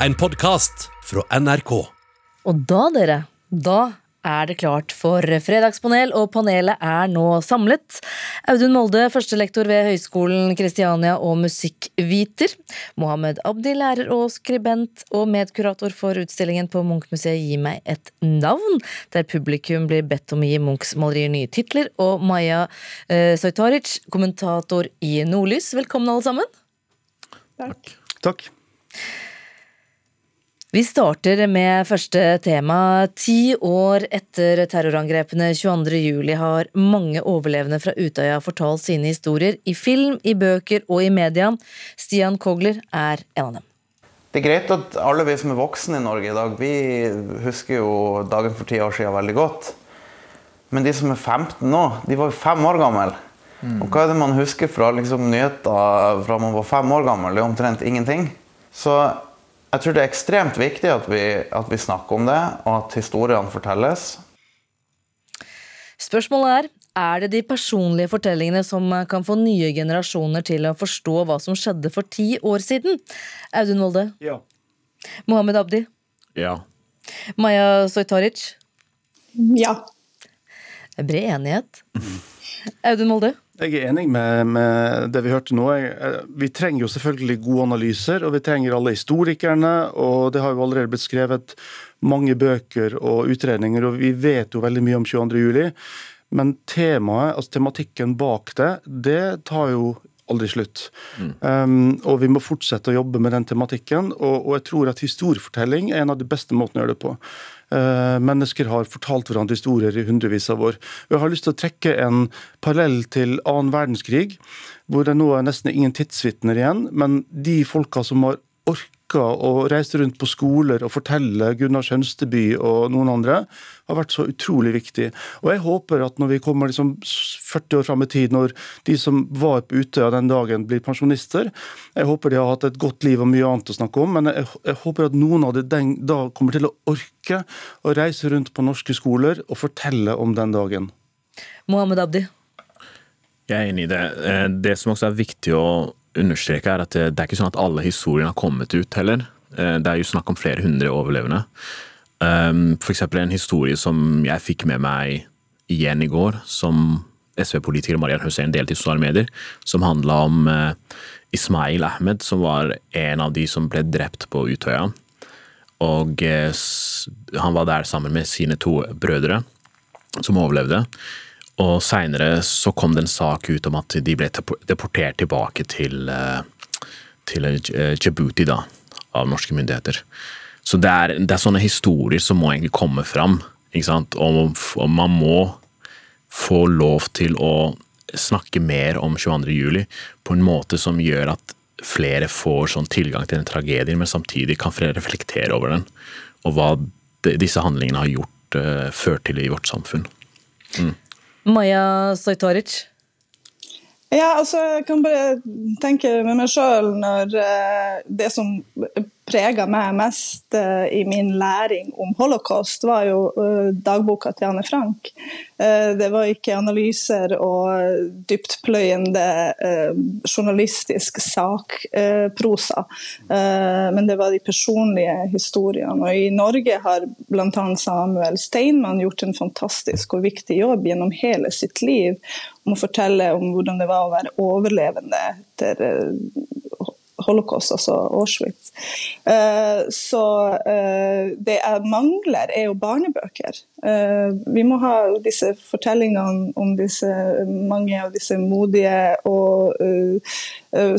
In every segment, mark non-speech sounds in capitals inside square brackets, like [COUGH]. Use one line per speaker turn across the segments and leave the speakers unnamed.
en podkast fra NRK.
Og da, dere, da er det klart for fredagspanel, og panelet er nå samlet. Audun Molde, førstelektor ved Høgskolen Kristiania og musikkviter. Mohammed Abdi, lærer og skribent og medkurator for utstillingen på Munchmuseet Gi meg et navn, der publikum blir bedt om å gi Munchs malerier nye titler. Og Maja eh, Soitaric, kommentator i Nordlys. Velkommen, alle sammen.
Takk.
Takk.
Vi starter med første tema. Ti år etter terrorangrepene 22.07 har mange overlevende fra Utøya fortalt sine historier i film, i bøker og i media. Stian Kogler er en av dem.
Det er greit at alle vi som er voksne i Norge i dag, vi husker jo dagen for ti år siden veldig godt. Men de som er 15 nå, de var jo fem år gamle. Og hva er det man husker fra liksom, nyheter fra man var fem år gammel? Det er omtrent ingenting. Så jeg tror det er ekstremt viktig at vi, at vi snakker om det, og at historiene fortelles.
Spørsmålet er er det de personlige fortellingene som kan få nye generasjoner til å forstå hva som skjedde for ti år siden? Audun Molde.
Ja.
Mohammed Abdi.
Ja.
Maja Soytaric?
Ja.
Det er Bred enighet. [LAUGHS] Audun Molde.
Jeg er enig med, med det vi hørte nå. Jeg, vi trenger jo selvfølgelig gode analyser, og vi trenger alle historikerne. og Det har jo allerede blitt skrevet mange bøker og utredninger, og vi vet jo veldig mye om 22. juli. Men temaet, altså tematikken bak det, det tar jo aldri slutt. Mm. Um, og vi må fortsette å jobbe med den tematikken. Og, og, jeg tror at historiefortelling er en av de beste måtene å gjøre det på. Uh, mennesker har fortalt hverandre historier i hundrevis av år. Jeg har lyst til å trekke en parallell til annen verdenskrig, hvor det nå er nesten ingen tidsvitner igjen. Men de folka som har orka å reise rundt på skoler og fortelle Gunnar Skjønsteby og noen andre, har vært så utrolig viktig. Og jeg håper at når vi kommer liksom 40 år fram i tid, når de som var på Utøya den dagen blir pensjonister, jeg håper de har hatt et godt liv og mye annet å snakke om, men jeg, jeg håper at noen av dem da kommer til å orke å reise rundt på norske skoler og fortelle om den dagen.
Mohammed Abdi.
Jeg er enig i det. Eh, det som også er viktig å understreke, er at det, det er ikke sånn at alle historiene har kommet ut heller. Eh, det er jo snakk om flere hundre overlevende. Um, F.eks. en historie som jeg fikk med meg igjen i går, som SV-politiker Marian Hussein delte i sosiale medier, som handla om uh, Ismail Ahmed, som var en av de som ble drept på Utøya. Og uh, han var der sammen med sine to brødre, som overlevde. Og seinere så kom det en sak ut om at de ble deportert tilbake til, uh, til Djibouti da, av norske myndigheter. Så det er, det er, sånne historier som må egentlig komme fram. Ikke sant? Og, og, man må få lov til å snakke mer om 22. juli på en måte som gjør at flere får sånn tilgang til den tragedien, men samtidig kan flere reflektere over den. Og hva de, disse handlingene har gjort, uh, ført til i vårt samfunn. Mm.
Maja Sojtoric?
Ja, altså, jeg kan bare tenke med meg sjøl når uh, det som prega meg mest uh, i min læring om holocaust, var jo uh, dagboka til Anne Frank. Uh, det var ikke analyser og dyptpløyende journalistisk sakprosa, men det var de personlige historiene. Og I Norge har bl.a. Samuel Steinmann gjort en fantastisk og viktig jobb gjennom hele sitt liv om å fortelle om hvordan det var å være overlevende etter holocaust, altså Auschwitz. Eh, så eh, det jeg mangler, er jo barnebøker. Eh, vi må ha disse fortellingene om disse, mange av disse modige og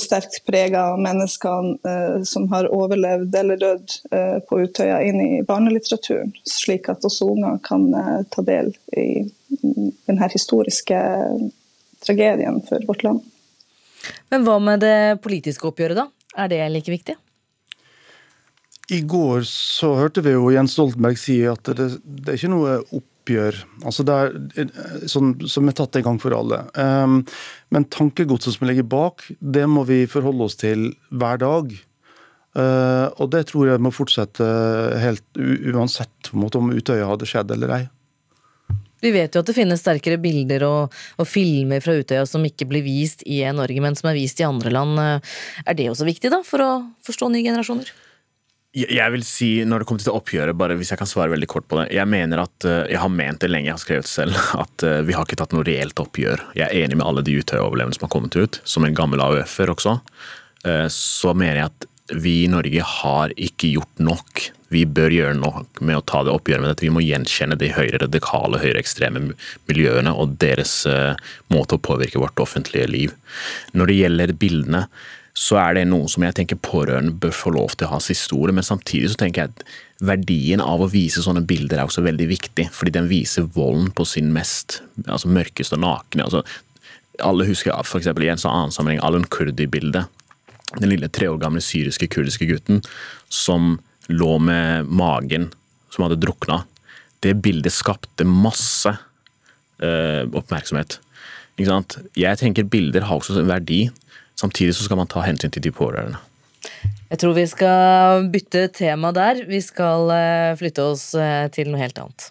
sterkt prega menneskene som har overlevd eller dødd på Utøya, inn i barnelitteraturen, slik at også unger kan ta del i denne historiske tragedien for vårt land.
Men hva med det politiske oppgjøret, da? Er det like viktig?
I går så hørte vi jo Jens Stoltenberg si at det, det er ikke noe oppgjør altså det er, som, som er tatt en gang for alle. Um, men tankegodset som ligger bak, det må vi forholde oss til hver dag. Uh, og det tror jeg må fortsette helt uansett måte, om Utøya hadde skjedd eller ei.
Vi vet jo at det finnes sterkere bilder og, og, filmer fra Utøya som ikke blir vist i Norge, men som er vist i andre land. Er det også viktig da, for å forstå nye generasjoner?
Jeg vil si, når det kommer til oppgjøret, bare hvis jeg kan svare veldig kort på det Jeg mener at, eh, jeg har ment det lenge, jeg har skrevet selv, [LAUGHS] at eh, vi har ikke tatt noe reelt oppgjør. Jeg er enig med alle de Utøya-overlevende som har kommet ut, som en gammel AUF-er også. Eh, Så mener jeg at vi i Norge har ikke gjort nok. Vi bør gjøre nok med å ta det oppgjøret med dette. Vi må gjenkjenne de høyre radikale, høyreekstreme miljøene og deres eh, måte å påvirke vårt offentlige liv. Når det gjelder bildene, så er det noe som jeg tenker pårørende bør få lov til å ha siste ordet, men samtidig så tenker jeg at verdien av å vise sånne bilder er også veldig viktig, fordi den viser volden på sin mest altså mørkeste og nakne. Altså, alle husker for eksempel i en sånn annen sammenheng Alun Kurdi-bildet. Den lille tre år gamle syriske kurdiske gutten som lå med magen, som hadde drukna. Det bildet skapte masse uh, oppmerksomhet. Ikke sant? Jeg tenker bilder har også en verdi. Samtidig så skal man ta hensyn til de pårørende.
Jeg tror vi skal bytte tema der. Vi skal eh, flytte oss eh, til noe helt annet.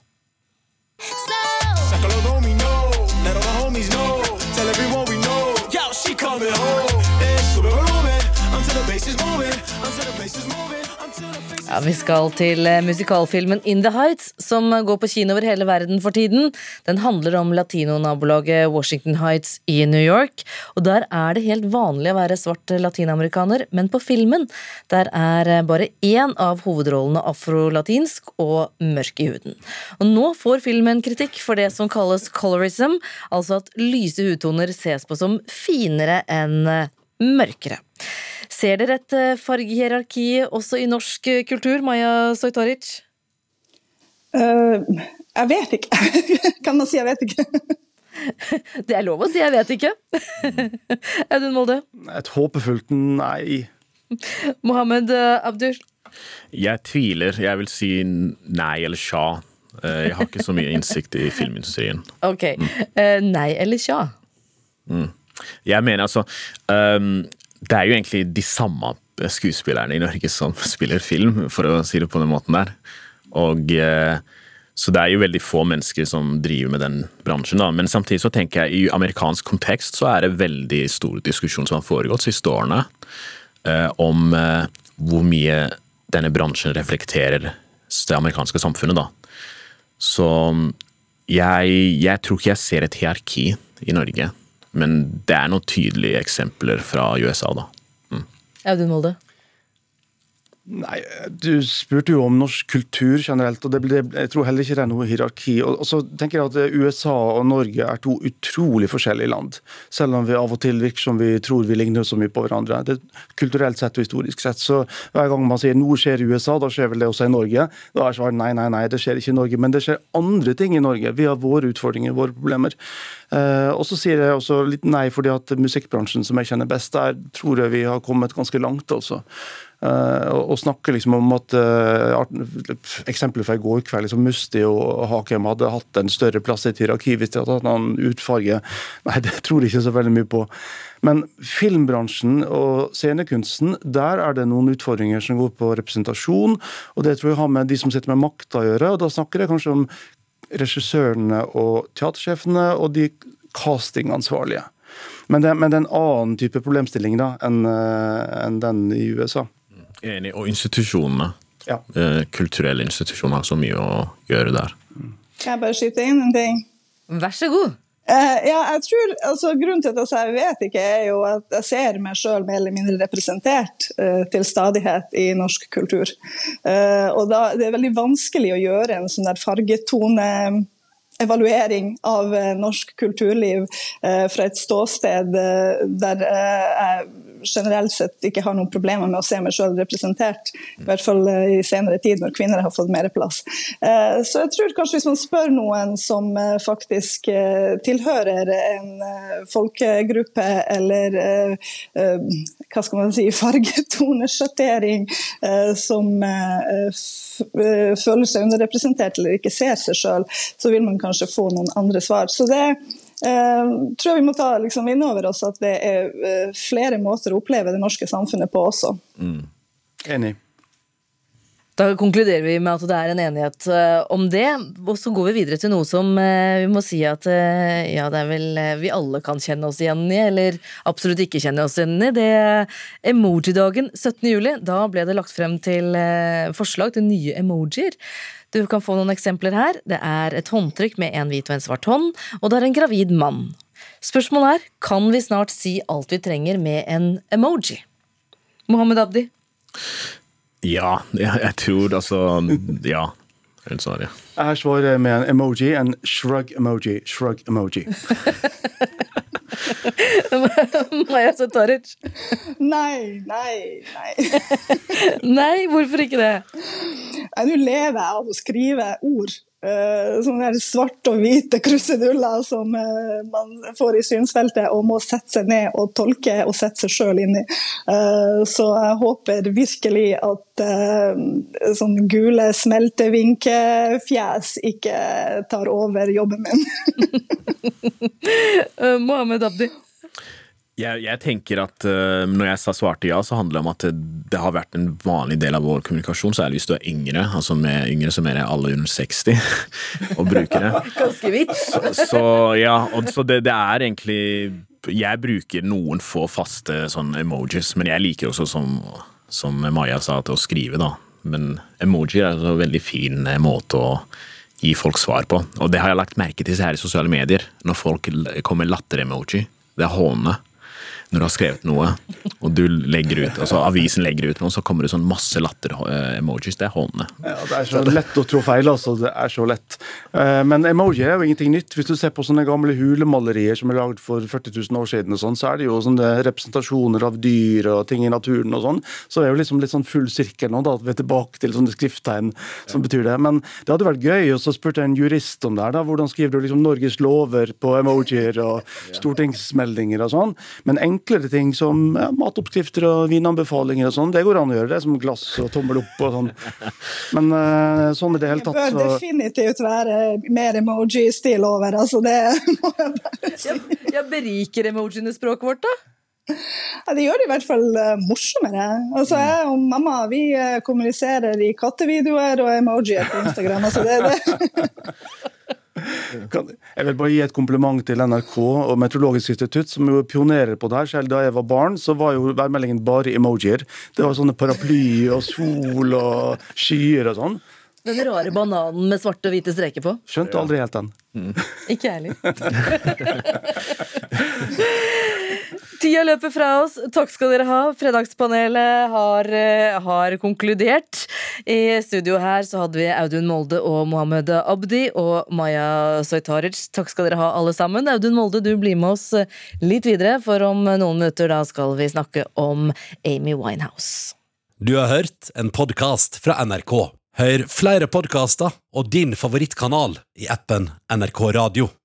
Saca
Ja, Vi skal til eh, musikalfilmen In the Heights, som går på kino over hele verden for tiden. Den handler om latinonabolaget Washington Heights i New York. Og Der er det helt vanlig å være svart latinamerikaner, men på filmen der er eh, bare én av hovedrollene afrolatinsk og mørk i huden. Og Nå får filmen kritikk for det som kalles colorism, altså at lyse hudtoner ses på som finere enn eh, mørkere. Ser dere et eh, fargehierarki også i norsk eh, kultur, Maja Sojtaric?
Uh, jeg vet ikke. [LAUGHS] kan man si jeg vet ikke? [LAUGHS]
Det er lov å si, jeg vet ikke. [LAUGHS] Audun Molde.
Et håpefullt nei.
Mohammed Abdur.
Jeg tviler. Jeg vil si nei eller. Eh, Jeg har ikke så mye innsikt i filmindustrien.
Ok. Mm. Nei eller tja?
Jeg mener altså ehm, Det er jo egentlig de samme skuespillerne i Norge som [LAUGHS] spiller film, for å si det på den måten der. Og eh, Så det er jo veldig få mennesker som driver med den bransjen. da. Men samtidig så tenker jeg i amerikansk kontekst så er det veldig stor diskusjon som har foregått siste årene eh, om eh, hvor mye denne bransjen reflekterer det amerikanske samfunnet. da. Så jeg, jeg tror ikke jeg ser et hierarki i Norge. Men det er noen tydelige eksempler fra USA, da.
Audun Molde.
Nei, Du spurte jo om norsk kultur generelt, og ble- jeg tror heller ikke det er noe hierarki. Og, og så tenker jeg at USA og Norge er to utrolig forskjellige land. Selv om vi av og til virker som vi tror vi ligner så mye på hverandre. Det, kulturelt sett og historisk sett. Så hver gang man sier noe skjer i USA, da skjer vel det også i Norge. Da er svaret nei, nei, nei, det skjer ikke i Norge. Men det skjer andre ting i Norge. Vi har våre utfordringer, våre problemer. Eh, og så sier jeg også litt nei, fordi at musikkbransjen som jeg kjenner best, der tror jeg vi har kommet ganske langt, altså. Eh, og og snakke liksom om at uh, Eksempelet fra i går kveld, liksom Musti og Hakem hadde hatt en større plass i et hierarki hvis de hadde hatt noen utfarge. Nei, det tror jeg ikke så veldig mye på. Men filmbransjen og scenekunsten, der er det noen utfordringer som går på representasjon. Og det tror jeg har med de som sitter med makta å gjøre. og Da snakker jeg kanskje om regissørene og teatersjefene og de castingansvarlige. Men det, men det er en annen type problemstilling da, enn en den i USA.
Enig. Og institusjonene.
Ja.
Eh, Kulturelle institusjoner har så mye å gjøre der.
Kan jeg bare skyte inn en ting?
Vær så god.
Uh, ja, jeg tror, altså Grunnen til at jeg sier jeg vet ikke, er jo at jeg ser meg sjøl mer eller mindre representert uh, til stadighet i norsk kultur. Uh, og da, Det er veldig vanskelig å gjøre en sånn der fargetone evaluering av eh, norsk kulturliv eh, fra et ståsted eh, der jeg generelt sett ikke har noen problemer med å se meg sjøl representert. I hvert fall i senere tid, når kvinner har fått mer plass. Så jeg tror kanskje hvis man spør noen som faktisk tilhører en folkegruppe eller hva skal man si, [LAUGHS] fargetonesjattering som føler seg underrepresentert eller ikke ser seg sjøl, så vil man kanskje få noen andre svar. Så det eh, tror jeg vi må ta liksom, inn over oss at det er eh, flere måter å oppleve det norske samfunnet på også.
Enig.
Da konkluderer vi med at det er en enighet eh, om det. Og så går vi videre til noe som eh, vi må si at ja, det er vel vi alle kan kjenne oss igjen i, eller absolutt ikke kjenne oss igjen i. Det emoji-dagen 17. juli. Da ble det lagt frem til forslag til nye emojier. Du kan få noen eksempler her. Det er et håndtrykk med en hvit og en svart hånd, og det er en gravid mann. Spørsmålet er, kan vi snart si alt vi trenger med en emoji? Mohammed Abdi?
Ja, jeg, jeg tror altså Ja. Helt så, ja.
Jeg svarer med en emoji, en shrug-emoji. Shrug-emoji. [LAUGHS] [LAUGHS]
Maja Sotaric?
Nei, nei, nei. [LAUGHS]
Nei, hvorfor ikke det?
Nå lever jeg av å skrive ord. Uh, sånne svart og hvite kruseduller som eh, man får i synsfeltet og må sette seg ned og tolke og sette seg sjøl inn i. Eh, så jeg håper virkelig at sånn gule smeltevinkefjes ikke tar over jobben min. [LAUGHS]
Mohammed Abdi?
Jeg, jeg tenker at uh, Når jeg sa svarte ja, så handler det om at det, har vært en vanlig del av vår kommunikasjon, særlig hvis du er yngre. altså med Yngre så mener jeg alle under 60 [LAUGHS] og bruker det.
Ganske hvitt.
Så, så ja, og så det, det er egentlig Jeg bruker noen få faste sånn emojis, men jeg liker også, som, som Maja sa, til å skrive, da. Men emoji er en veldig fin eh, måte å gi folk svar på. Og det har jeg lagt merke til her i sosiale medier, når folk kommer latter-emoji. Det er håne. Når du har skrevet noe, og du legger ut, altså avisen legger ut noe, så kommer det sånn masse latter-emojis. Det er håndene
Ja, det er så lett å trå feil, altså. Det er så lett. Eh, Men emoji er jo ingenting nytt. Hvis du ser på sånne gamle hulemalerier som er lagd for 40 000 år siden, og sånn, så er det jo sånne representasjoner av dyr og ting i naturen og sånn. Så det er jo liksom litt sånn full sirkel nå, da, at vi er tilbake til sånne skrifttegn som betyr det. Men det hadde vært gøy, og så spurte jeg en jurist om det her, da. Hvordan skriver du liksom Norges lover på emojier og stortingsmeldinger og sånn? Men enklere ting som ja, matoppskrifter og vinanbefalinger og sånn, det går an å gjøre. Det er som glass og tommel opp og sånn. Men uh, sånn i det hele
Det bør definitivt være mer emoji-stil over. altså det må jeg bare si.
Ja, ja, beriker emojiene språket vårt, da?
Ja, det gjør det i hvert fall eh, morsommere. Altså, jeg og mamma vi eh, kommuniserer i kattevideoer og emojier på Instagram. Altså, det, er det. [LAUGHS]
kan, Jeg vil bare gi et kompliment til NRK og Meteorologisk institutt, som jo er pionerer på det her. Selv da jeg var barn, så var jo værmeldingen bare emojier. Det var sånne paraply og sol og skyer og sånn.
Den rare bananen med svarte og hvite streker på.
Skjønte aldri helt den.
Ikke jeg heller. [LAUGHS] Tida løper fra oss. Takk skal dere ha. Fredagspanelet har, eh, har konkludert. I studio her så hadde vi Audun Molde og Mohammed Abdi og Maya Soitaric. Takk skal dere ha, alle sammen. Audun Molde, du blir med oss eh, litt videre, for om noen minutter da skal vi snakke om Amy Winehouse.
Du har hørt en podkast fra NRK. Hør flere podkaster og din favorittkanal i appen NRK Radio.